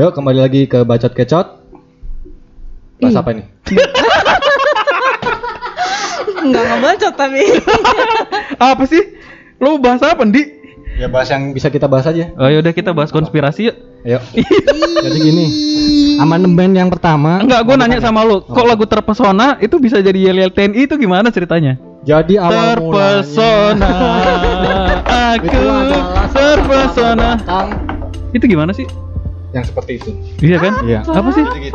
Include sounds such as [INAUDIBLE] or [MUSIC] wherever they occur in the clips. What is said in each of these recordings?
Yuk kembali lagi ke bacot kecot. Bahas apa nih? [LAUGHS] Enggak ngebacot tapi. [LAUGHS] Apa sih? Lo bahas apa, Di? Ya bahas yang bisa kita bahas aja. Oh yaudah kita bahas konspirasi yuk. Ayo. [LAUGHS] Jadi gini, amandemen yang pertama. Enggak, gue nanya sama lo, kok lagu terpesona itu bisa jadi yel yel TNI itu gimana ceritanya? Jadi awal Terpesona, aku terpesona. Itu gimana sih? Yang seperti itu. Iya kan? Iya. Apa sih? Gitu.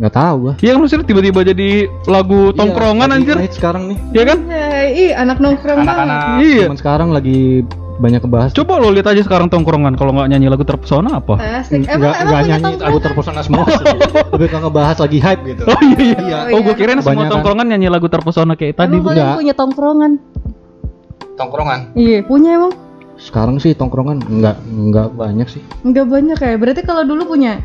Nggak tahu gua. Iya kan maksudnya tiba-tiba jadi lagu tongkrongan Iya, anjir. sekarang nih. Iya kan? Ih, anak nongkrong banget. Anak-anak Iya. zaman sekarang lagi banyak kebahas. Coba lo lihat aja sekarang tongkrongan kalau nggak nyanyi lagu terpesona apa? Asik. Enggak Emang emang nyanyi lagu terpesona semua sih. [LAUGHS] Lebih ke ngebahas lagi hype gitu. Oh iya iya. Iya. Oh gue kirain semua tongkrongan nyanyi lagu terpesona kayak tadi. Emang punya tongkrongan? Tongkrongan. Iya, punya emang. Sekarang sih tongkrongan enggak enggak banyak sih. Enggak banyak ya. Berarti kalau dulu punya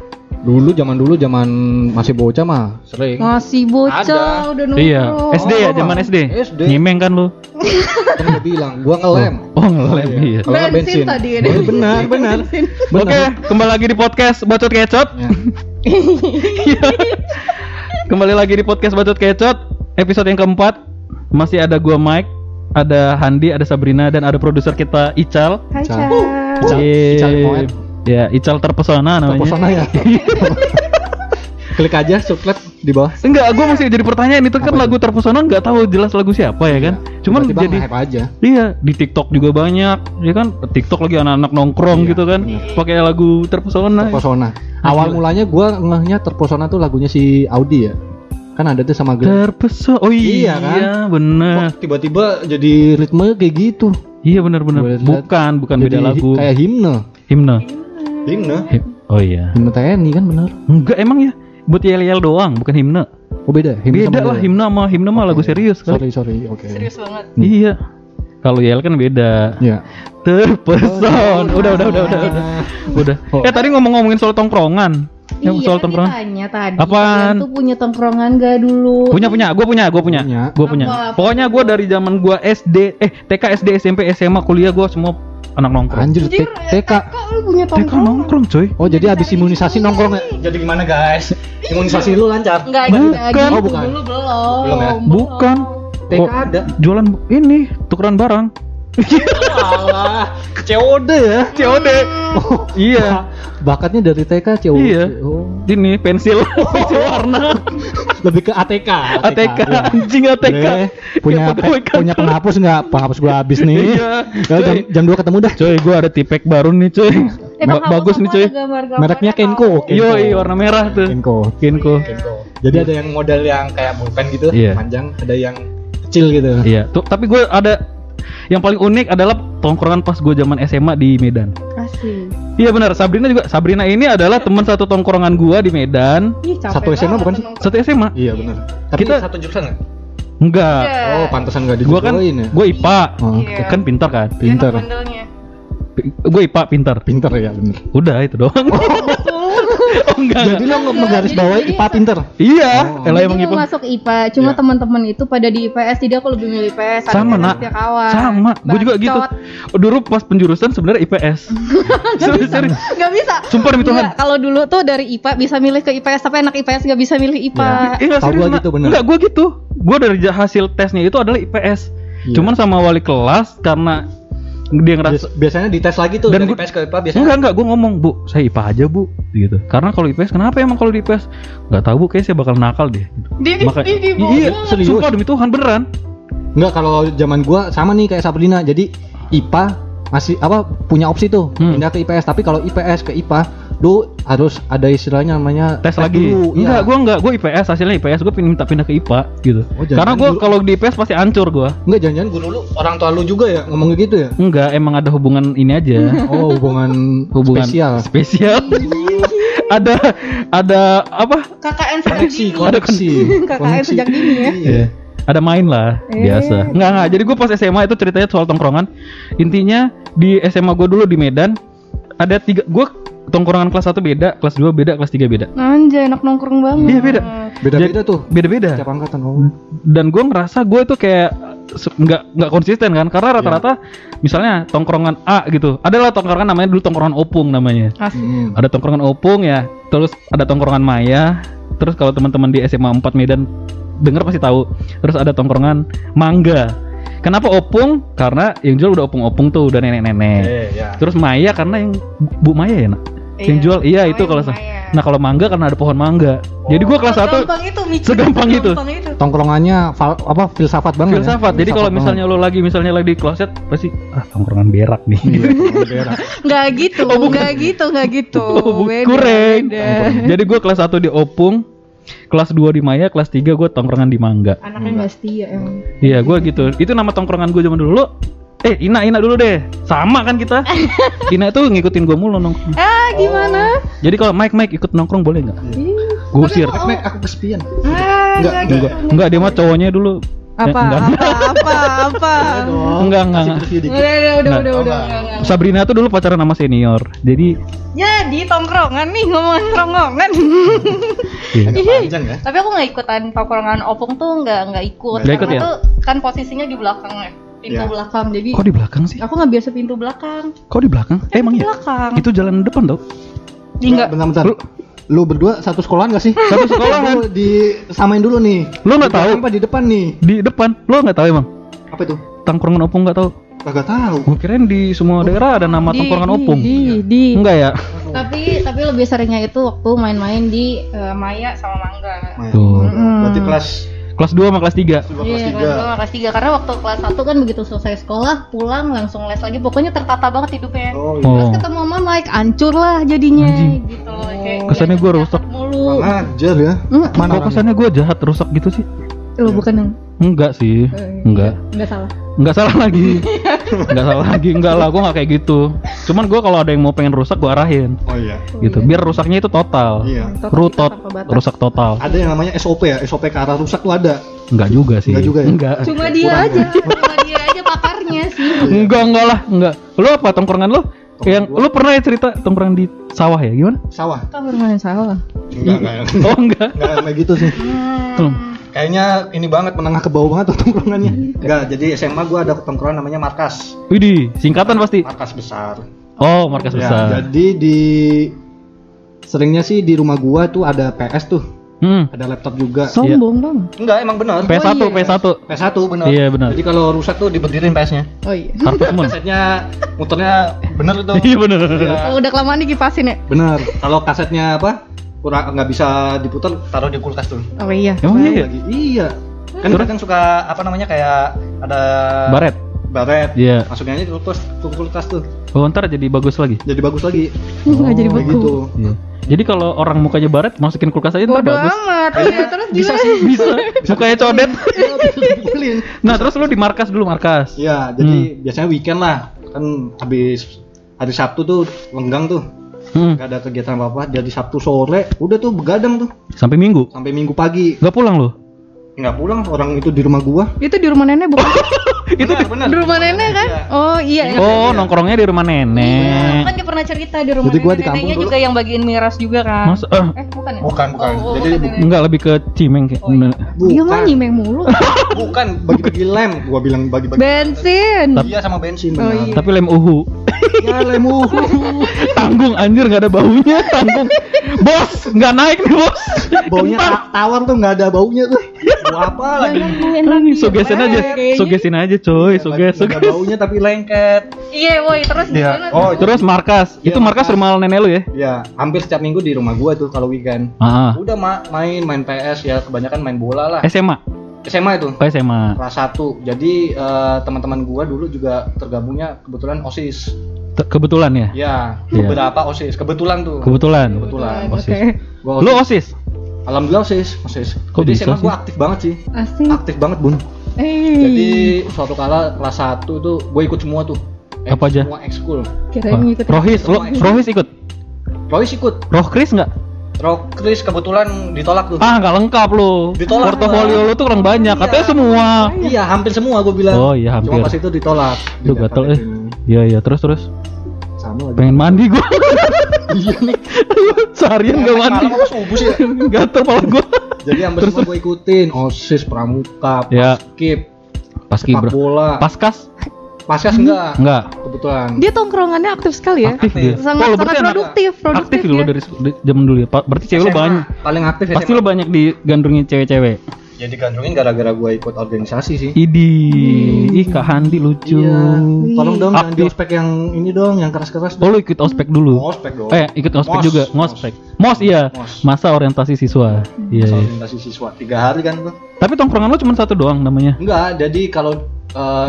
Dulu zaman dulu zaman masih bocah mah sering. masih bocah Ada. udah nongkrong. Iya, SD ya Oh, zaman SD. SD. Nyimeng kan lu? [LAUGHS] Kan udah bilang, gua ngelem. Oh ngelem iya. Kalau nggak Bensin tadi Oh, benar, benar. Bensin. Oke, kembali lagi di podcast Bacot Kecot. Ya. Iya. [LAUGHS] kembali lagi di podcast Bacot Kecot episode yang keempat. Masih ada gua Mike, ada Handi, ada Sabrina dan ada produser kita Ical. Hai, Ical. Cal. Ical. Ical Moed. Ya, Ical terpesona namanya. Terpesona ya. [LAUGHS] Klik aja subscribe di bawah. Enggak, gua masih jadi pertanyaan itu kan Apa lagu terpesona nggak tahu jelas lagu siapa ya kan? Cuman Tiba-tiba jadi hype aja. Iya, di TikTok juga banyak, ya kan? TikTok lagi anak-anak nongkrong Iya, gitu kan, pakai lagu terpesona. Terpesona. Awal mulanya gua ngehnya terpesona tuh lagunya si Audi ya. Kan ada tuh sama Glenn. Terpesona. Oh iya, Iya kan? bener. Kok tiba-tiba jadi ritme kayak gitu. Iya bener-bener. Bukan, bukan beda Jadi lagu. Kayak himne. Himne. Himne. Him- Oh iya. Himne TNI kan bener. Enggak emang ya. Buat yel-yel doang, bukan himne. Oh beda. Himne Beda sama lah himne sama himne mah lagu serius kan. Sorry sorry. Oke. Serius banget. Iya. Kalau yel kan beda. Ya. Terpesona. Udah, udah, udah, udah, udah. [LAUGHS] Udah. Oh. Eh tadi ngomong-ngomongin soal tongkrongan. Yang iya, soal kan tongkrongan. ditanya tadi. Apaan? Tuh punya tongkrongan gak dulu? Punya punya, gue punya, gue punya, Punya. gue punya. Apa? Pokoknya gue dari zaman gue SD, eh TK, SD, SMP, SMA, kuliah gue semua anak nongkrong. Anjir Anjir, TK. TK lu punya TK nongkrong coy. Oh jadi habis imunisasi nongkrong ya? Jadi gimana guys? Imunisasi lu lancar? Enggak, Bukan. enggak. Oh, bukan. Dulu belum. Belum ya? Bukan. TK ada. Jualan ini tukeran barang. Alah, COD ya? COD. Oh, Iya. bakatnya dari TK COD. Iya. Oh, Ini pensil, pensil warna. lebih ke ATK. ATK, Iya. anjing ATK. Punya pe- punya penghapus nggak? Penghapus gua habis nih. Iya. Ya, jam, jam 2 ketemu dah. Coy, gue ada tipek baru nih coy. Emang Ba- bagus nih coy. Mereknya Kenko. Yo, warna merah tuh. Kenko. Kenko. Jadi ada yang model yang kayak bullpen gitu, Iya. panjang, ada yang kecil gitu. Iya, tuh tapi gue ada yang paling unik adalah tongkrongan pas gue zaman SMA di Medan. Asik. Iya benar, Sabrina juga. Sabrina ini adalah teman satu tongkrongan gua di Medan. Ih, capek Satu SMA bukan sih? Satu SMA. Iya benar. Tapi Kita- satu jurusan nggak? Enggak. Iya. Oh, pantesan nggak Gua kan ya. gue IPA. Oh, Iya. Kan pintar kan? Bandelnya. Gue IPA pintar. Pinter ya bener. Udah itu doang. oh [LAUGHS] enggak. Jadi lo menggaris bawahi IPA pinter. Iya, Oh. Ella Jadi emang IPA. masuk IPA, cuma Iya. teman-teman itu pada di IPS, jadi aku lebih milih IPS. Sama, Nak. Sama, gue juga gitu. Bacot. Dulu pas penjurusan sebenarnya IPS. Serius, serius. Nggak bisa. Sumpah demi Tuhan. Kalau dulu tuh dari IPA bisa milih ke IPS, tapi anak IPS nggak bisa milih IPA. Eh, enggak serius. gua Nak. gitu, bener. Enggak, gue gitu. Gue dari hasil tesnya itu adalah IPS. Iya. Cuman sama wali kelas karena dia ngerasa Bias- biasanya dites lagi tuh Dan dari gua- IPS ke IPA biasanya. Enggak enggak, gue ngomong bu, saya IPA aja bu, gitu. Karena kalau IPS kenapa emang kalau di IPS? Nggak tahu bu, kayaknya saya bakal nakal deh. Gitu. Di, di, Maka- di, di, iya, serius? sumpah demi Tuhan beneran. Enggak kalau zaman gua sama nih kayak Sabrina. Jadi IPA masih apa punya opsi tuh Hmm. pindah ke IPS. Tapi kalau IPS ke IPA, lu harus ada istilahnya namanya Tes, lagi. dulu. enggak, iya. gue enggak, gue IPS hasilnya IPS, gue minta pindah ke IPA gitu. Oh, jangan Karena gue dulu. kalau di IPS pasti hancur gue. Enggak jangan-jangan guru lu orang tua lu juga ya ngomong gitu ya? Enggak, emang ada hubungan ini aja. [LAUGHS] Oh, hubungan, hubungan spesial. Spesial. [LAUGHS] ada ada apa? KKN sejak Koneksi, dini. koneksi. KKN [LAUGHS] sejak dini ya. Iya. Ada main lah, Eh. biasa. Enggak enggak. Jadi gue pas SMA itu ceritanya soal tongkrongan. Intinya di SMA gue dulu di Medan ada tiga. Gue tongkrongan kelas 1 beda, kelas 2 beda, kelas 3 beda. Anjay, enak nongkrong banget. Iya beda. Beda-beda tuh. Beda-beda. Tiap angkatan. Oh. Dan gue ngerasa gue tuh kayak nggak nggak konsisten kan karena rata-rata misalnya tongkrongan A gitu adalah tongkrongan namanya dulu tongkrongan opung namanya Asik. Hmm. ada tongkrongan opung ya terus ada tongkrongan Maya terus kalau teman-teman di SMA 4 Medan denger pasti tahu terus ada tongkrongan Mangga kenapa opung karena yang jual udah opung-opung tuh udah nenek-nenek Eh, ya. terus Maya karena yang Bu Maya ya nak yang Iya. jual iya Oh, itu yang kalau Maya. nah kalau Mangga karena ada pohon mangga jadi gua kelas 1 Segampang itu mikir. Segampang itu. Itu. Tongkrongannya fal- apa filsafat banget filsafat ya? jadi kalau misalnya lo lagi misalnya lagi di kloset pasti ah tongkrongan berak nih [LAUGHS] banget. Nggak gitu, Oh, bukan. nggak gitu, nggak gitu. Oh, bu- Beda, kurang. beda. Jadi gue kelas 1 di Opung, kelas 2 di Maya, kelas 3 gue tongkrongan di Mangga. Anaknya nggak setia emang. Iya, gue gitu. Itu nama tongkrongan gue zaman dulu. Eh Ina Ina dulu deh. Sama kan kita. [LAUGHS] Ina tuh ngikutin gue mulu nongkrong. Ah, gimana? Jadi kalau Mike Mike ikut nongkrong boleh nggak? Gue usir. Mek, Mek, aku kesepian. Ah, Enggak, nggak. Enggak, enggak dia mah cowoknya dulu. Eh, Apa, enggak, apa, apa, apa? Enggak, enggak, enggak. Udah, udah, udah, Nah. udah, udah, nggak. Sabrina tuh dulu pacaran sama senior. Jadi Jadi tongkrongan nih ngomongin tongkrongan. iya. Ya. Tapi aku nggak ikutan tongkrongan opung tuh nggak nggak ikut. Nggak ikut Karena ya? tuh kan posisinya di belakang ya, pintu Iya. belakang. Jadi Kok di belakang sih? aku nggak biasa pintu belakang. Kok di belakang? Eh, emang Di ya? belakang. Itu jalan depan tau? Di nggak. Bentar, bentar. Lu- Lu berdua satu sekolahan gak sih? [LAUGHS] Satu sekolahan. Lu disamain dulu nih. Lu nggak Di tahu? Apa di depan nih? Di depan. Lo nggak tahu emang? Apa itu? Tongkrongan opung nggak tahu? Kagak tahu. Gue kirain di semua daerah ada nama Di- tongkrongan di- opung. Di, di. Enggak ya? Tapi tapi lebih seringnya itu waktu main-main di eh, Maya sama Mangga. Nah, Tuh. Berarti kelas Kelas 2 sama kelas 3. dua Iya, kelas tiga. kelas tiga. Karena waktu kelas 1 kan begitu selesai sekolah, pulang langsung les lagi. Pokoknya tertata banget hidupnya. Oh iya. Oh. Terus ketemu sama Mike, hancur lah jadinya Anjing. gitu. Kayak Kesannya gua jahat rusak. Mulu. Ajar ya. Hmm, Mana Kok kesannya gue jahat rusak gitu sih? Lo bukan yang Enggak sih. eh, Enggak. Enggak salah. Enggak salah lagi. [LAUGHS] Enggak salah lagi. Enggak lah, gue nggak kayak gitu. Cuman gue kalau ada yang mau pengen rusak gue arahin. Oh iya. Gitu. Biar rusaknya itu total. Iya. Total Rutot, rusak total. Ada yang namanya SOP ya, SOP ke arah rusak tuh ada. Enggak juga sih. Enggak juga ya? Enggak. Cuma dia Kurang aja, ya? cuma dia aja pakarnya sih. Enggak, enggak lah, enggak. Lu apa tongkrongan lu? Yang gua- lu pernah ya cerita tongkrongan di sawah ya? Gimana? Sawah. Yang salah. Enggak, enggak. [LAUGHS] Oh, enggak. Enggak kayak gitu sih. Hmm. Kayaknya ini banget menengah ke bawah banget tuh tongkrongannya. Enggak, jadi SMA gua ada tongkrongan namanya Markas. Widih, singkatan pasti. Markas besar. Oh, markas Ya, besar. jadi di seringnya sih di rumah gua tuh ada PS tuh, Hmm. ada laptop juga. Sombong dong. Enggak, emang benar. PS1, iya. PS1. PS1 benar. Iya, benar. Jadi kalau rusak tuh diberdiriin PS-nya. Oh iya. [LAUGHS] Moon. Kasetnya muternya bener itu. Iya bener. Iya. Kalau [LAUGHS] udah kelamaan dikipasin ya. Bener. Kalau kasetnya apa? Kurang nggak bisa diputar, taruh di kulkas tuh. Oh iya. Emang iya? Lagi. Iya. Kan Terus? kadang suka apa namanya kayak ada Baret. Baret. Iya. Masukin aja di kulkas, kulkas tuh. Oh, ntar jadi bagus lagi. Jadi bagus lagi. Nggak jadi Kayak beku. gitu. Iya. Jadi kalau orang mukanya baret, masukin kulkas aja Bodoh bagus. amat. Iya, terus Bisa sih. Bisa. Mukanya codet. Iya. Nah, terus lu di markas dulu markas. Iya, jadi biasanya weekend lah. Kan habis hari Sabtu tuh lenggang tuh. Hmm. Gak ada kegiatan apa-apa. Jadi Sabtu sore udah tuh begadang tuh Sampai minggu. sampai Minggu pagi. Nggak pulang lu? Nggak pulang orang itu di rumah gua. Itu di rumah nenek bukan? [LAUGHS] Itu Benar, benar. di rumah nenek kan? Iya. Oh iya. iya. Oh, nongkrongnya di rumah Iya, nenek. kan dia pernah cerita di rumah Jadi gua nenek di kampung neneknya dulu. juga yang bagiin miras juga kan. Mas, eh, Eh, bukan ya? Bukan, bukan. Oh, oh, Jadi bukan bu- nenek. enggak lebih ke cimeng kayak. Oh, iya. Dia mah Bukan. nyimeng mulu. [LAUGHS] Bukan bagi-bagi lem. Gua bilang bagi-bagi. Bensin. Iya sama bensin. Oh, benar. iya. Tapi lem uhu. Ya lemu. [LAUGHS] tanggung anjir nggak ada baunya, tanggung. Bos, nggak naik nih, Bos. Baunya tawar tuh nggak ada baunya tuh. Bau apa lagi? Sugesin aja, sugesin aja, coy, suges, Nggak ada suges. baunya tapi lengket. Iya, woi, terus Iya. gimana? Oh, itu Terus markas, Iya, itu markas markas. rumah nenek lu ya? ya hampir setiap minggu di rumah gua tuh kalau weekend. Ah, Udah ma- main main PS ya kebanyakan main bola lah. SMA, SMA itu. oh SMA. Kelas 1. Jadi eh, teman-teman gua dulu juga tergabungnya kebetulan OSIS. Te- Kebetulan ya? Ya, Iya. beberapa OSIS. Kebetulan tuh. Kebetulan. Kebetulan. Oke. OSIS. Gua Lu OSIS. Alhamdulillah OSIS, OSIS. Kok Jadi bisa SMA sih? gua aktif banget sih. Asik. Aktif banget, Bun. Eh. Jadi suatu kala kelas 1 tuh gue ikut semua tuh. Apa aja? Semua ekskul. kirain. Rohis, lo, Rohis ikut? Royce ikut. Roh Chris nggak? Rock Chris kebetulan ditolak tuh. Ah, nggak lengkap lu. Ditolak Portofolio lu tuh kurang banyak, Iya. katanya semua. Iya, hampir semua gue bilang. Oh, iya, hampir. Cuma pas itu ditolak. Duh, gatel eh. Iya, iya, terus terus. Sama lagi. Pengen mandi gua. [LAUGHS] Iya nih. Seharian gak mandi. Malam apa subuh sih? Gatel pala gua. Jadi hampir Terus, semua gue ikutin. OSIS, Pramuka, Ya. Paskib. Paski sepak bra- bola. Paskas? Paskas enggak? Enggak. Kebetulan. Dia tongkrongannya aktif sekali ya. Aktif dia. Sangat Oh, sangat produktif, produktif Aktif dulu ya. dari dari zaman dulu ya. Berarti cewek lu SMA, banyak. Paling aktif Pasti SMA. lu banyak digandrungi cewek-cewek. Ya digandrungin gara-gara gua ikut organisasi sih. Idi, ih Kak Handi lucu. Iya. Tolong dong jangan di ospek yang ini dong, yang keras-keras. Oh lu ikut ospek dulu? Ospek dong. Eh ikut ospek Mos, juga, mos. ngospek. Mos iya, Mos. masa orientasi siswa. Iya. Masa iya. orientasi siswa tiga hari kan tuh. Tapi tongkrongan lu cuma satu doang namanya. Enggak, jadi kalau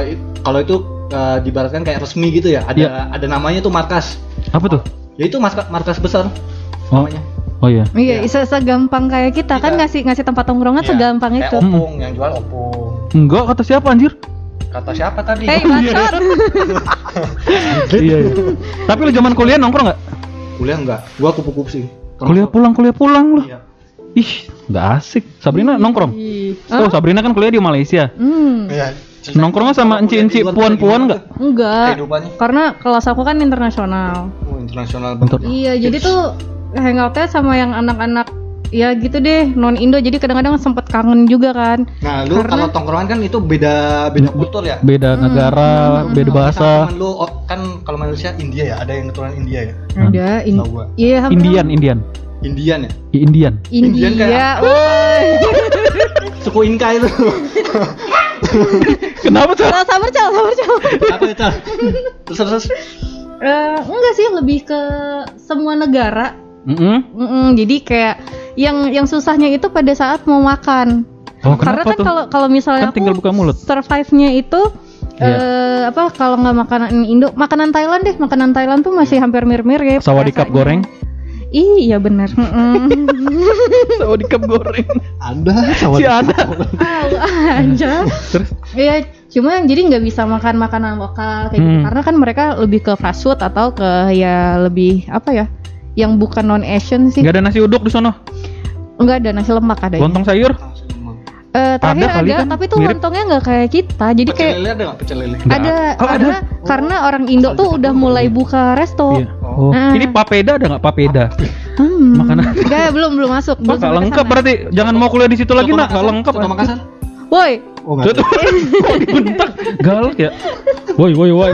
it- kalau itu eh, dibaratkan kayak resmi gitu ya, ada Iya. ada namanya tuh markas. Apa tuh? Ya itu markas markas besar Oh, namanya. Oh iya. Iya, Iya. se segampang kayak kita kan Iya. ngasih ngasih tempat tongkrongan Iya, segampang kayak itu. opung yang jual opung. Enggak kata siapa anjir? Kata siapa tadi? Hei, [LAUGHS] bacot. iya, iya. Tapi lu zaman kuliah nongkrong nggak? Kuliah enggak, gua kupu-kupu sih. Kuliah pulang, kuliah pulang lu. Iya. Ih, nggak asik. Sabrina nongkrong. Oh, Sabrina kan kuliah di Malaysia. Hmm, Iya. Nongkrongnya sama enci-enci puan-puan nggak? enggak. Karena kelas aku kan internasional. Oh, internasional. Iya, jadi tuh hangoutnya sama yang anak-anak ya gitu deh non Indo jadi kadang-kadang sempet kangen juga kan Nah, lu Karena- kalau tongkrongan kan itu beda beda kultur ya. Beda negara, beda Kalau bahasa. Temen lu oh, kan kalau Malaysia India ya, ada yang keturunan India ya. ada in Tahu gua. iya hampir- Indian, Indian. Indian ya. I- Indian. India Indian kayak- woi [LAUGHS] Suku Inka itu. [LAUGHS] Kenapa tuh? sabar sabar Cal, sabar Cal. Apa itu? Terus terus. Eh, enggak sih lebih ke semua negara Mm-mm. Mm-mm, jadi kayak yang yang susahnya itu pada saat mau makan Oh, karena kan kalau kalau misalnya Kan tinggal aku buka mulut. survive-nya itu Iya. eh apa kalau nggak makanan Indo makanan Thailand deh makanan Thailand tuh masih hampir mirip-mirip Sawadikap goreng. iya bener [LAUGHS] Mm-mm. Sawadikap goreng. Ada Si ada. [LAUGHS] Terus Iya, cuma jadi nggak bisa makan makanan lokal kayak gitu Hmm. karena kan mereka lebih ke fast food atau ke ya lebih apa ya yang bukan non Asian sih nggak ada nasi uduk di sono. nggak ada nasi lemak ada Lontong sayur? Eh, terakhir Ada ada, kali kan, tapi tuh mirip. lontongnya nggak kayak kita jadi Pecel kayak lele ada nggak pecel lele? Ada ada. Oh, karena karena orang Indo tuh udah mulai buka resto Iya. Oh. Ah. Ini papeda ada nggak papeda? hmm. Makanan. nggak belum belum masuk Wah, belum nggak sampai lengkap ke sana. berarti. Jangan mau kuliah di situ lagi, nak. Nggak lengkap. Soto Makassar? woi Oh, enggak. Tuh, [LAUGHS] kok dibentak? Galak ya? Woi, woi, woi.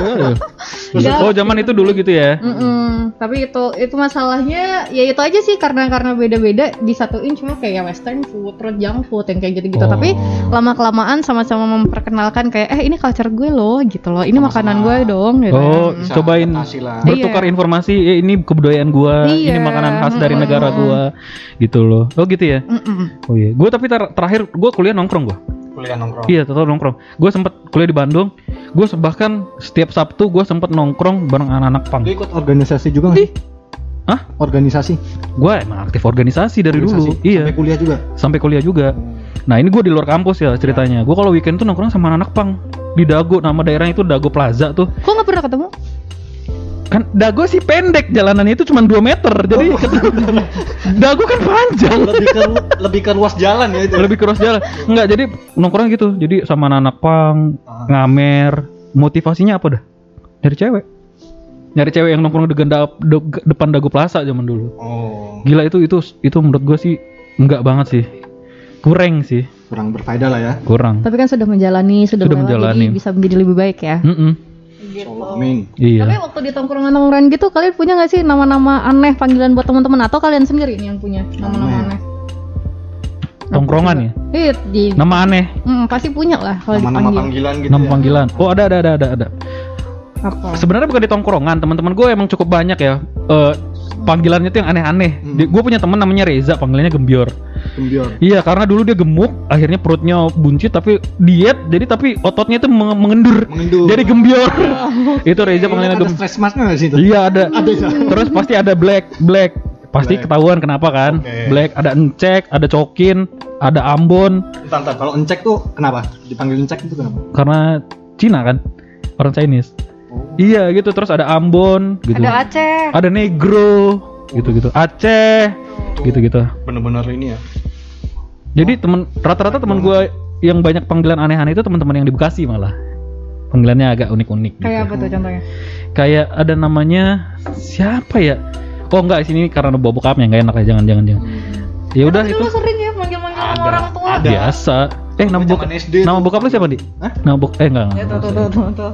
Oh, zaman itu dulu gitu ya. Mm-mm. tapi itu itu masalahnya ya itu aja sih karena karena beda-beda disatuin cuma kayak western food, terus junk food yang kayak gitu-gitu. Oh. Tapi lama kelamaan sama-sama memperkenalkan kayak eh ini culture gue loh gitu loh. Ini makanan gue dong gitu. Oh, Bisa cobain adaptasi lah. bertukar Iya. informasi. Eh, ini kebudayaan ini Iya. makanan khas dari Mm-mm. negara gua, gitu loh. Oh gitu ya. Mm-mm. Oh iya. Gua tapi ter- terakhir gua kuliah nongkrong gua. Kuliah nongkrong. Iya, tetap nongkrong. Gue sempet kuliah di Bandung. Gue bahkan setiap Sabtu gue sempet nongkrong bareng anak-anak pang. Lu ikut organisasi juga nggak sih? Hah? Organisasi. Gue emang aktif organisasi dari dulu. Organisasi. Iya. Sampai kuliah juga. Sampai kuliah juga. Nah ini gue di luar kampus ya ceritanya. Gue kalau weekend tuh nongkrong sama anak pang di Dago. Nama daerahnya itu Dago Plaza tuh. Kok nggak pernah ketemu? Kan Dago sih pendek jalanannya itu cuma 2 meter. Jadi [LAUGHS] Dago kan panjang. lebih ke lebih ke ruas jalan ya itu. Lebih keras jalan. Enggak, jadi nongkrong gitu. Jadi sama anak-anak pang, Ah. ngamer. Motivasinya apa dah? Nyari cewek. Nyari cewek yang nongkrong di genda- de- depan Dago Plaza zaman dulu. Oh, Gila itu itu itu menurut gue sih enggak banget sih. Kurang sih, kurang berfaedah lah ya. kurang. Tapi kan sudah menjalani, sudah, Sudah melewati, menjalani. jadi bisa menjadi lebih baik ya. Mm-mm. Amin. Iya. Tapi waktu di tongkrongan-tongkrongan gitu kalian punya nggak sih nama-nama aneh panggilan buat teman-teman atau kalian sendiri nih yang punya nama-nama Aneh. aneh? Tongkrongan ya. Iya, di Nama aneh, Hmm, pasti punya lah kalau Nama-nama dipanggil. panggilan gitu. nama ya. panggilan. Oh ada ada ada ada ada. Apa? Sebenarnya bukan di tongkrongan, teman-teman gue emang cukup banyak ya. Eh, panggilannya tuh yang aneh-aneh. Hmm. Gue punya teman namanya Reza, panggilannya Gembior. Gembior. Iya, karena dulu dia gemuk, akhirnya perutnya buncit tapi diet, jadi tapi ototnya itu menge- mengendur. Mengendur. Jadi gembior. [LAUGHS] [LAUGHS] itu Reza panggilannya Ada gem. stress masknya nggak sih itu? Iya ada. Ada ya? [LAUGHS] Terus pasti ada black, black. Pasti Black. ketahuan kenapa kan? Oke. Black, ada encek, ada cokin, ada ambon. Entar, entar. Kalau encek tuh kenapa? Dipanggil encek itu kenapa? Karena Cina kan, orang Chinese. Iya gitu. Terus ada ambon, gitu. Ada Aceh. Ada negro, gitu-gitu. Aceh, gitu-gitu. Bener-bener ini ya. Jadi temen rata-rata teman gue yang banyak panggilan aneh-aneh itu teman-teman yang di Bekasi malah. Panggilannya agak unik-unik. gitu. Kayak apa tuh contohnya? Kayak ada namanya siapa ya? Oh enggak sini karena bawa bokapnya nggak enak ya jangan jangan jangan. Ya udah itu sering ya manggil-manggil orang tua. ada. biasa. Eh nama bokap Nama bokap lu siapa, Di? Hah? Nama bok eh enggak. Ya enggak. tuh tuh tuh tuh. tuh.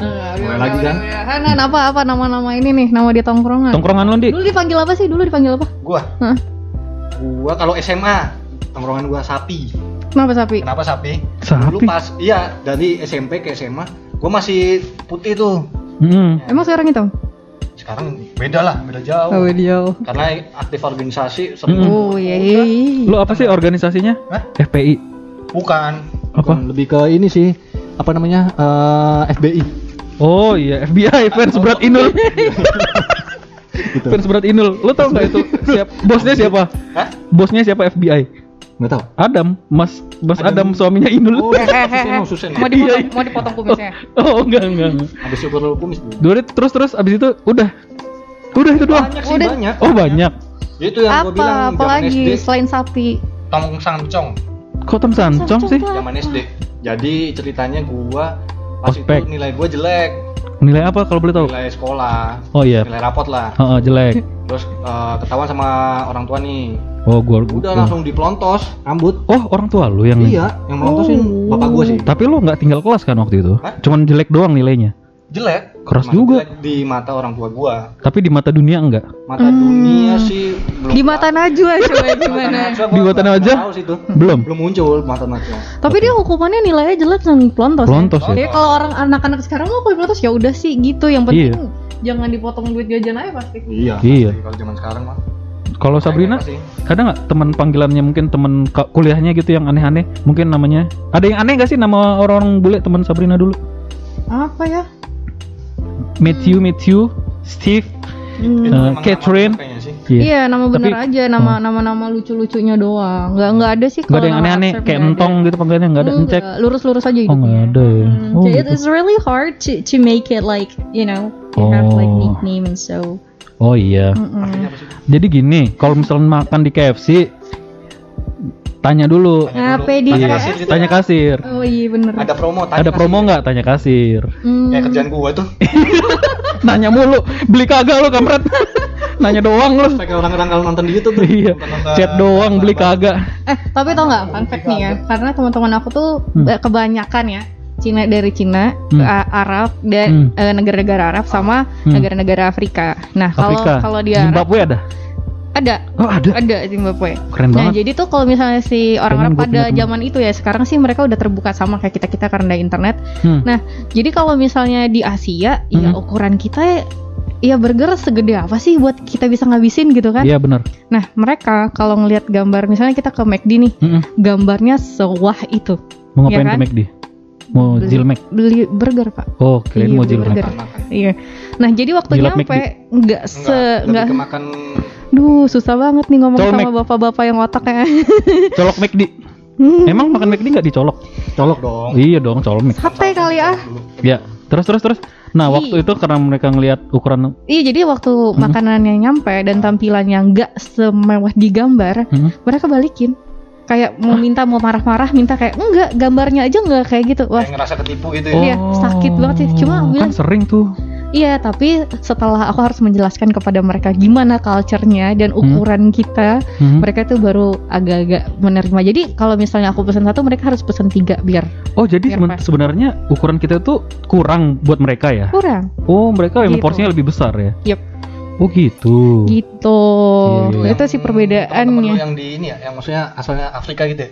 Nah, Mulai udah, lagi udah, kan? Hanan apa apa nama-nama ini nih nama di tongkrongan. Tongkrongan lu, Di? Dulu dipanggil apa sih? Dulu dipanggil apa? Gua, Hah? gua kalau SMA tongkrongan gua sapi. Kenapa sapi? Kenapa sapi? Sapi? Dulu pas iya dari SMP ke SMA, gua masih putih tuh. Hmm. Emang sekarang hitam? Sekarang beda lah, beda jauh. Oh, dia. Karena aktif organisasi sering. Mm-mm. Oh iya iya. Lu apa sih organisasinya? Hah? FPI. Bukan. Apa? Bukan, lebih ke ini sih apa namanya eh, FBI Oh iya, FBI fans berat Inul. [LAUGHS] gitu fans berat Inul. Lu tau nggak itu siap bosnya siapa? Hah? Bosnya siapa FBI? nggak tahu Adam, Mas Mas Adam, Adam. suaminya Inul. oh Suseno Suseno Mau dipotong, mau dipotong kumisnya. oh enggak enggak. enggak. habis syukur lu kumis terus terus abis itu udah. Udah itu doang. banyak sih Udah. banyak Oh banyak. itu yang gua Apa? bilang zaman Apalagi SD selain sapi? tong sancong Kok Tom Sancong sih? zaman SD jadi ceritanya gua pas Ospek. itu nilai gua jelek Nilai apa kalau boleh tahu? nilai sekolah Oh iya. nilai rapot lah Heeh, jelek. [LAUGHS] terus eh, ketahuan sama orang tua nih Oh gua udah langsung dipelontos rambut Oh orang tua lu yang iya yang melontosin Oh. bapak gua sih Tapi lu nggak tinggal kelas kan waktu itu? Hah? Cuman jelek doang nilainya. jelek Keras juga. di mata orang tua gua Tapi di mata dunia enggak. mata Hmm. dunia sih belum Di mata Najwa coba gimana? Najwa Di mata nggak Najwa? Belum. belum muncul mata Najwa Tapi dia hukumannya nilainya jelek dan pelontos. Pelontos ya? Jadi kalau orang anak-anak sekarang mau pelontos ya udah sih gitu. Yang penting Iya. jangan dipotong duit jajan aja pasti. iya Iya. kalau zaman sekarang mah Kalau Sabrina, ada nggak teman panggilannya mungkin teman kuliahnya gitu yang aneh-aneh? Mungkin namanya ada yang aneh gak sih nama orang-orang bule teman Sabrina dulu? Apa ya? Matthew, Matthew, Steve, Hmm. Emang Catherine. nama iya. Iya, nama Tapi- bener aja, nama nama-nama lucu-lucunya doang. Nggak nggak ada sih Nggak ada yang nama aneh-aneh kayak entong gitu panggilannya nggak ada encek. Lurus-lurus aja Oh hidupnya. nggak ada ya. Hmm, Oh, gitu. It's really hard to to make it like you know you have like Oh. nickname and so. oh iya. Apa sih? Jadi gini, kalau misalnya makan di KFC, tanya dulu. Dulu. di Tanya Iya, kasir gitu tanya ya. kasir. Oh iya bener. ada promo tanya Ada promo nggak? Tanya kasir. Hmm. kayak kerjaan gua tuh [LAUGHS] Nanya mulu, beli kagak lu kampret. [LAUGHS] Nanya doang lu. kayak orang-orang kalau nonton di YouTube tuh Iya. Chat doang beli kagak. Eh tapi tau nggak fun fact nih ya? Karena teman-teman aku tuh Hmm. kebanyakan ya Cina dari Cina, Hmm. Arab dan Hmm. eh, negara-negara Arab sama Hmm. negara-negara Afrika. Nah kalau kalau dia Arab, Zimbabwe ada? Ada Oh ada. ada Zimbabwe. Keren Nah, banget. jadi tuh kalau misalnya si orang Pengen Arab gua pada zaman itu ya, sekarang sih mereka udah terbuka sama kayak kita-kita karena ada internet. Hmm. Nah, jadi kalau misalnya di Asia, ya Hmm. ukuran kita ya burger segede apa sih buat kita bisa ngabisin gitu kan? Iya benar. Nah, mereka kalau ngelihat gambar misalnya kita ke McD nih, Mm-mm. gambarnya sewah itu. Mau ngapain Iya kan? ke McD? Mau Beli- jilmek? Beli burger, Pak. Oh, kirain Iya, mau jilmek. Iya. Nah, jadi waktu Jilat nyampe nggak se enggak nggak makan duh susah banget nih ngomong Colmek. sama bapak-bapak yang otaknya. [LAUGHS] [LAUGHS] Colok McD. Hmm. Emang makan McD nggak dicolok? colok dong Iya dong, colok. Sate kali ah. Ya. Terus terus terus. Nah, Ih. waktu itu karena mereka ngelihat ukuran Iya jadi waktu makanannya nyampe dan tampilannya nggak semewah di gambar, Hmm. mereka balikin. Kayak mau minta mau marah-marah minta kayak enggak gambarnya aja enggak kayak gitu. Wah, kayak ngerasa ketipu gitu Iya, sakit banget sih. Cuma kan bilang- sering tuh. Iya tapi setelah aku harus menjelaskan kepada mereka gimana culture-nya dan ukuran kita, Hmm. mereka tuh baru agak-agak menerima. Jadi kalau misalnya aku pesan satu, mereka harus pesan tiga biar Oh, jadi Biar seben- pas. sebenarnya ukuran kita tuh kurang buat mereka ya? kurang. Oh, mereka emang Gitu. porsinya lebih besar ya? Yep. Oh, gitu. Gitu. Iya. Itu sih lu perbedaannya. yang di ini ya yang maksudnya asalnya Afrika gitu ya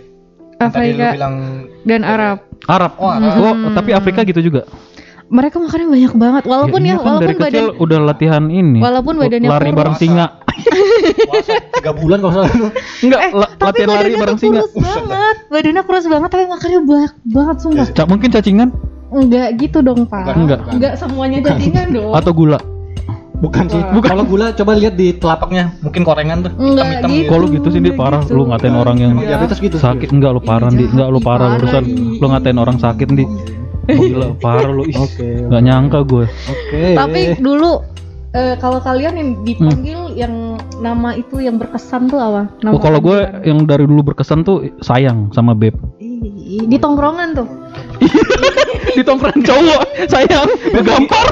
Yang tadi lu Afrika bilang dan Arab. Arab. Oh, Arab. Oh, tapi Afrika gitu juga. Mereka makannya banyak banget. Walaupun ya, iya kan walaupun dari kecil badan udah latihan ini. Walaupun badannya lari kurus. bareng singa. puasa [LAUGHS] tiga bulan kalau salah Enggak, Eh, la- tapi latihan lari bareng singa. kurus banget. Badannya kurus banget tapi makannya banyak banget sumpah. Cak mungkin cacingan Enggak gitu dong, Pak. Enggak. Enggak semuanya jaringan dong. atau gula. bukan sih Wah. kalau gula coba lihat di telapaknya mungkin korengan tuh Enggak hitam-hitam gitu. Kalau gitu sih, Di, Enggak parah. gitu. Lu ngatain orang yang Emang diabetes gitu sakit enggak lu parah, Ih, Di. Enggak lu parah urusan. Lu ngatain orang sakit, Di. Oh, gila, parah lu. Ih, oke Enggak nyangka gue. oke Tapi dulu eh, kalau kalian yang dipanggil yang nama itu yang berkesan tuh apa? Nama Oh, kalau gue yang dari dulu berkesan tuh sayang sama Beb. Di tongkrongan tuh. [LAUGHS] Di tongkrongan cowok, sayang, gampar.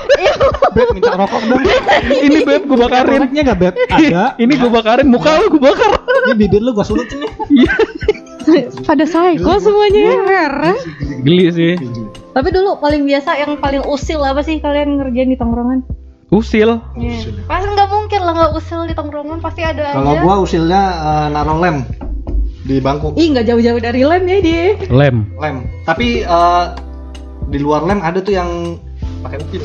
beb minta rokok dong Ini Beb gue bakarin. koreknya gak beb ada Ini gue bakarin, muka lu gue bakar. ini bibir lu gua sulutin nih Iya. Pada psycho semuanya ya heran. Geli sih. Tapi dulu paling biasa yang paling usil apa sih kalian ngerjain di tongkrongan? Usil. Iya. Pasti nggak mungkin lah nggak usil di tongkrongan pasti ada Kalau aja. gua usilnya eh, naruh lem di bangku. Ih nggak jauh-jauh dari lem ya dia. Lem. Lem. Tapi eh, di luar lem ada tuh yang pakai upil.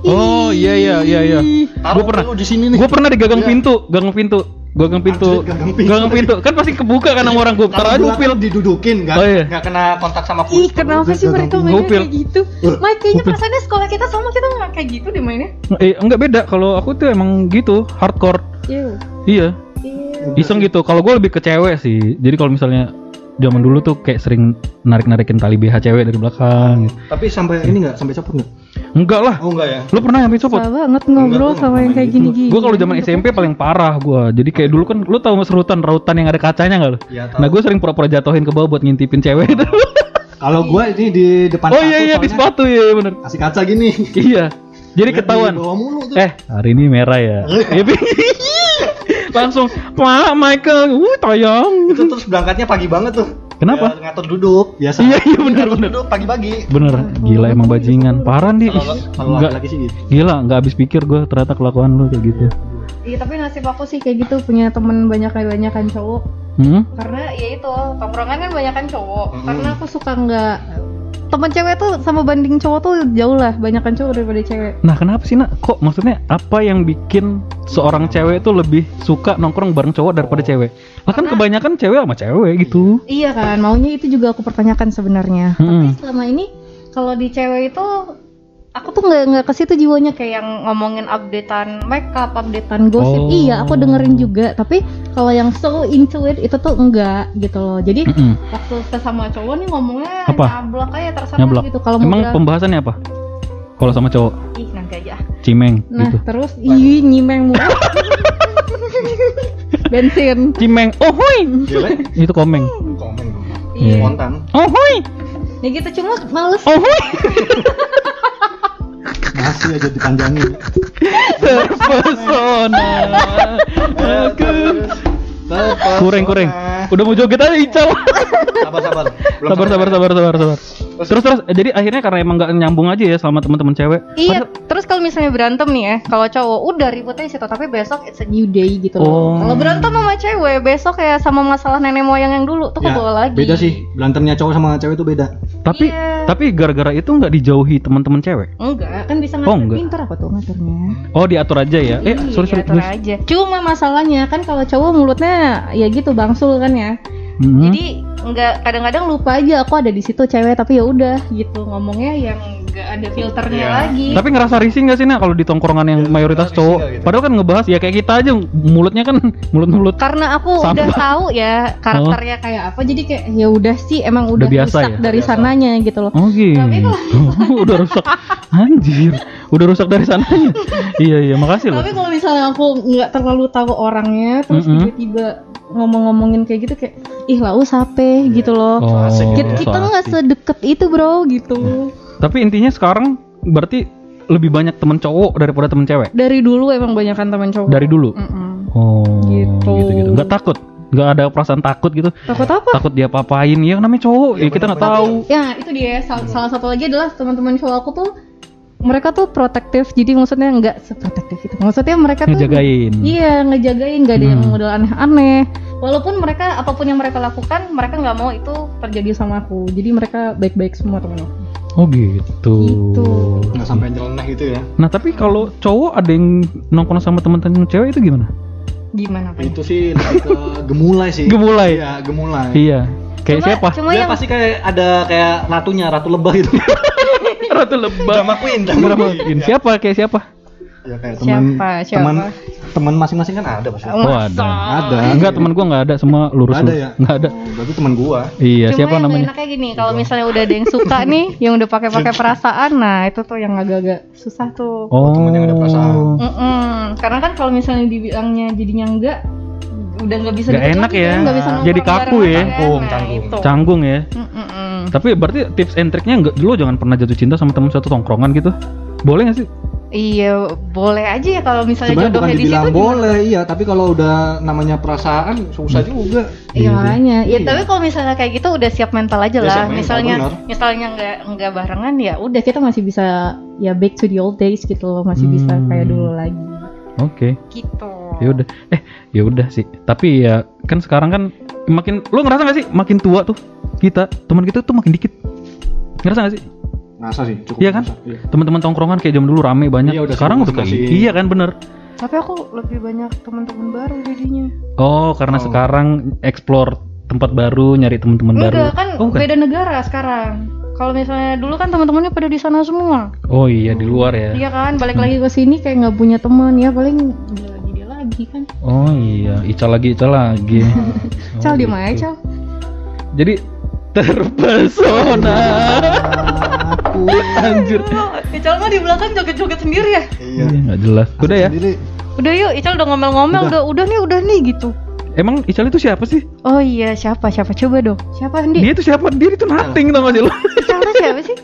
Oh iya iya iya iya. Gua pernah. di sini nih. Gue pernah di gagang Iya. pintu, gagang pintu, gagang pintu, Anjir, gagang pintu. Kan pasti kebuka kan sama orang gue. Taruh aja Kalau upil. belakang didudukin kan, Oh, iya. nggak kena kontak sama Ih kulit. kenapa sih mereka mainnya kayak gitu? Mike kayaknya perasaannya sekolah kita sama kita nggak kayak gitu deh mainnya. Eh enggak beda. Kalau aku tuh emang gitu, hardcore. Iya. Iya, Iya. iseng gitu. Kalau gue lebih ke cewek sih. Jadi kalau misalnya zaman dulu tuh kayak sering narik-narikin tali BH cewek dari belakang. gitu. Tapi sampai ini nggak sampai copot nggak? Enggak lah. Oh enggak ya. Lu pernah sampai copot? Susah banget ngobrol Enggak, sama yang kayak gini-gini. Gue kalau zaman SMP paling parah gue. Jadi kayak dulu kan lu tahu serutan rautan yang ada kacanya nggak lu? Iya, tahu. Nah gue sering pura-pura jatuhin ke bawah buat ngintipin cewek itu. Kalau gua ini di depan oh iya iya di sepatu ya bener. Kasih kaca gini. Iya. Jadi ketahuan. Eh hari ini merah ya. Iya. [LAUGHS] Langsung Pak Michael, uh tayang. Itu terus berangkatnya pagi banget tuh. Kenapa? Ya, ngatur duduk biasa. Iya iya bener Ngatur bener. Duduk pagi-pagi. Bener, gila emang bajingan. Parah nih. Kalau laki-laki sih gitu. gila, nggak habis pikir gue ternyata kelakuan lu kayak gitu. Iya tapi nasib aku sih kayak gitu punya temen banyak banyak kan cowok. Hmm? Karena ya itu tongkrongan kan banyak kan cowok. Mm-mm. Karena aku suka nggak temen cewek tuh sama banding cowok tuh jauh lah banyak kan cowok daripada cewek. Nah kenapa sih nak? Kok maksudnya apa yang bikin seorang cewek itu lebih suka nongkrong bareng cowok daripada cewek? Lah kan kebanyakan cewek sama cewek gitu. Iya kan maunya itu juga aku pertanyakan sebenarnya. Hmm. Tapi selama ini kalau di cewek itu aku tuh nggak nggak ke situ jiwanya kayak yang ngomongin updatean makeup, updatean gosip. Oh. Iya, aku dengerin juga. Tapi kalau yang so into it itu tuh enggak gitu loh. Jadi Mm-mm. waktu sesama cowok nih ngomongnya Apa? nyablak aja terserah Nyablak. gitu. Kalau Emang udah pembahasannya apa? Kalau sama cowok, ih nanti aja. cimeng Nah, gitu. terus ih nyimeng mulu. [LAUGHS] Bensin. Cimeng, oh hui, itu komeng. Komen. Iya. Spontan. Oh hui, Ya gitu cuma males. oh hui. [LAUGHS] Masih aja dipanjangin. Terpesona. Aku. Terpesona. Kurang kurang. Udah mau joget aja Ical. Sabar sabar. Belum Sabar sabar sabar sabar sabar. Terus terus eh, jadi akhirnya karena emang nggak nyambung aja ya sama teman-teman cewek. Iya, terus kalau misalnya berantem nih ya, kalau cowok udah ributnya situ, tapi besok it's a new day gitu Oh. loh. Kalau berantem sama cewek, besok kayak sama masalah nenek moyang yang dulu tuh Ya, kebawa lagi. Beda sih. Berantemnya cowok sama cewek itu beda. Tapi Iya. tapi gara-gara itu nggak dijauhi teman-teman cewek. Enggak, kan bisa Oh, ngatur enggak. pintar apa tuh ngaturnya. Oh diatur aja ya. Eh Iya, sorry sorry. atur terus. aja. Cuma masalahnya kan kalau cowok mulutnya ya gitu bangsul kan ya. Mhm. Jadi enggak kadang-kadang lupa aja aku ada di situ cewek tapi ya udah gitu ngomongnya yang enggak ada filternya Iya. lagi. Tapi ngerasa risih nggak sih nak kalau di tongkrongan yang Ya, mayoritas cowok? nggak gitu? Padahal kan ngebahas ya kayak kita aja mulutnya kan [LAUGHS] mulut-mulut. karena aku Sampah. udah tahu ya karakternya kayak apa jadi kayak ya udah sih emang udah, Udah biasa rusak ya? dari Biasa. sananya gitu loh Oh gitu. Tapi [LAUGHS] udah rusak. [LAUGHS] Anjir. Udah rusak dari sananya. iya iya makasih loh. tapi kalau misalnya aku nggak terlalu tahu orangnya terus Mm-mm. tiba-tiba ngomong-ngomongin kayak gitu kayak ih lau sape gitu loh Oh, Asik kita, gitu. kita nggak sedekat itu bro gitu Tapi intinya sekarang berarti lebih banyak temen cowok daripada temen cewek. dari dulu emang banyak kan teman cowok Dari dulu. Mm-mm. Oh. Gitu. Gitu gitu. Nggak takut. Nggak ada perasaan takut gitu. takut apa Takut dia papain. Ya namanya cowok. Ya, Ya, kita nggak tahu. ya itu dia sal- salah satu lagi adalah teman-teman cowok aku tuh mereka tuh protektif jadi maksudnya nggak seprotektif itu maksudnya mereka tuh Ngejagain. Iya ngejagain gak ada yang Hmm. model aneh-aneh. Walaupun mereka apa pun yang mereka lakukan mereka nggak mau itu terjadi sama aku. Jadi mereka baik-baik semua temen aku. Oh gitu. Gitu. Nggak sampai nyeleneh gitu ya. Nah tapi kalau cowok ada yang nongkrong sama temen-temen cewek itu gimana? Gimana pak? Itu sih lebih ke gemulai sih. Gemulai. Iya, gemulai. Iya. Kayak Cuma- siapa? Cuma Dia yang pasti kayak ada kayak ratunya, ratu lebah gitu. [LAUGHS] Ratu lebah. Drama queen, drama Drama queen. Siapa? Kayak siapa? Ya kayak teman Siapa? Siapa? teman teman masing-masing kan ada pasti. Oh ada. Ada. Enggak teman gua nggak ada semua lurus. Nggak ada ya? Nggak ada. Oh, berarti teman gua. Iya Cuma siapa yang namanya? enaknya gini, kalau misalnya udah ada yang suka nih, [LAUGHS] yang udah pakai-pakai perasaan, nah itu tuh yang agak-agak susah tuh. Oh. temen yang ada perasaan. Mm-mm. Karena kan kalau misalnya dibilangnya jadinya enggak, udah nggak bisa Nggak enak lagi ya. nggak bisa Jadi kaku ya. kan. Canggung, canggung. itu. Canggung ya. Mm-mm. Tapi berarti tips and triknya enggak lo jangan pernah jatuh cinta sama teman satu tongkrongan gitu. Boleh gak sih? Iya, boleh aja ya kalau misalnya Sebenarnya jodohnya di situ. boleh, iya, tapi kalau udah namanya perasaan susah juga. Iya Iya, makanya. Ya Iya. tapi kalau misalnya kayak gitu udah siap mental aja Ya, lah. siap mental, misalnya benar. misalnya nggak nggak barengan ya udah kita masih bisa ya back to the old days gitu loh, masih bisa Hmm. kayak dulu lagi. Oke. Gitu. Ya udah. Eh, ya udah sih. Tapi ya kan sekarang kan makin lu ngerasa gak sih makin tua tuh kita teman kita tuh makin dikit. Ngerasa gak sih? Ngerasa sih, cukup. Iya kan? iya. Teman-teman tongkrongan kayak zaman dulu rame banyak. Iya, udah sekarang udah kayak iya kan bener. Tapi aku lebih banyak teman-teman baru jadinya. Oh, karena Oh. sekarang explore tempat baru, nyari teman-teman baru. Enggak kan oh, bukan. beda negara sekarang. Kalau misalnya dulu kan teman-temannya pada di sana semua. Oh iya di luar ya. Iya kan, balik lagi ke sini kayak nggak punya teman ya paling lagi kan. Oh iya, Ica lagi, Ica lagi. [LAUGHS] Oh, Cal di gitu. mana Cal? Jadi terpesona. Aku. Anjir. Ical mah di belakang joget-joget sendiri ya. Iya. Iya, nggak jelas. Udah ya. Sendiri. Udah yuk, Ical udah ngomel-ngomel, udah. udah nih, udah nih gitu. Emang Ical itu siapa sih? Oh iya, siapa? Siapa coba dong? Siapa Andi? Dia itu siapa? Dia itu nothing tau gak sih lu? Ical tuh siapa sih?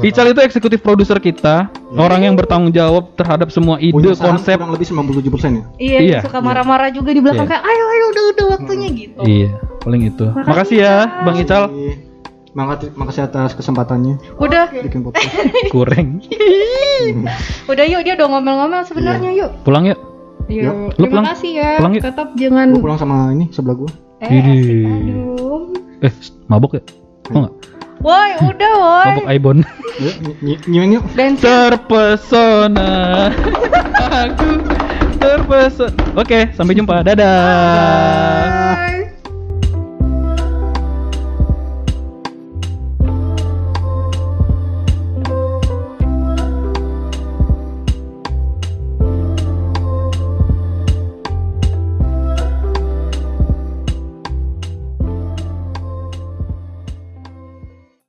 Ical itu eksekutif produser kita, orang yang bertanggung jawab terhadap semua ide, Punya konsep. kurang lebih 97% ya. Iya, Iya. suka marah-marah juga di belakang Iya. kayak ayo ayo udah udah waktunya gitu. Iya, paling itu. Makasih, Makasih ya, Ical. Bang Ical. Makasih, makasih atas kesempatannya Udah, bikin podcast. [LAUGHS] Kurang. udah yuk dia udah ngomel-ngomel sebenarnya yuk. Pulang yuk. Yuk. Lu Terima pulang? kasih ya. Pulang yuk. Tetap jangan Gue pulang sama ini sebelah gua. eh asik, aduh. Eh, mabok ya? Oh enggak? Woi, udah woi. Mabok Aibon. Ayo, ny- ny- nyiweng yuk. Terpesona. [LAUGHS] Aku terpesona. Oke, sampai jumpa. Dadah.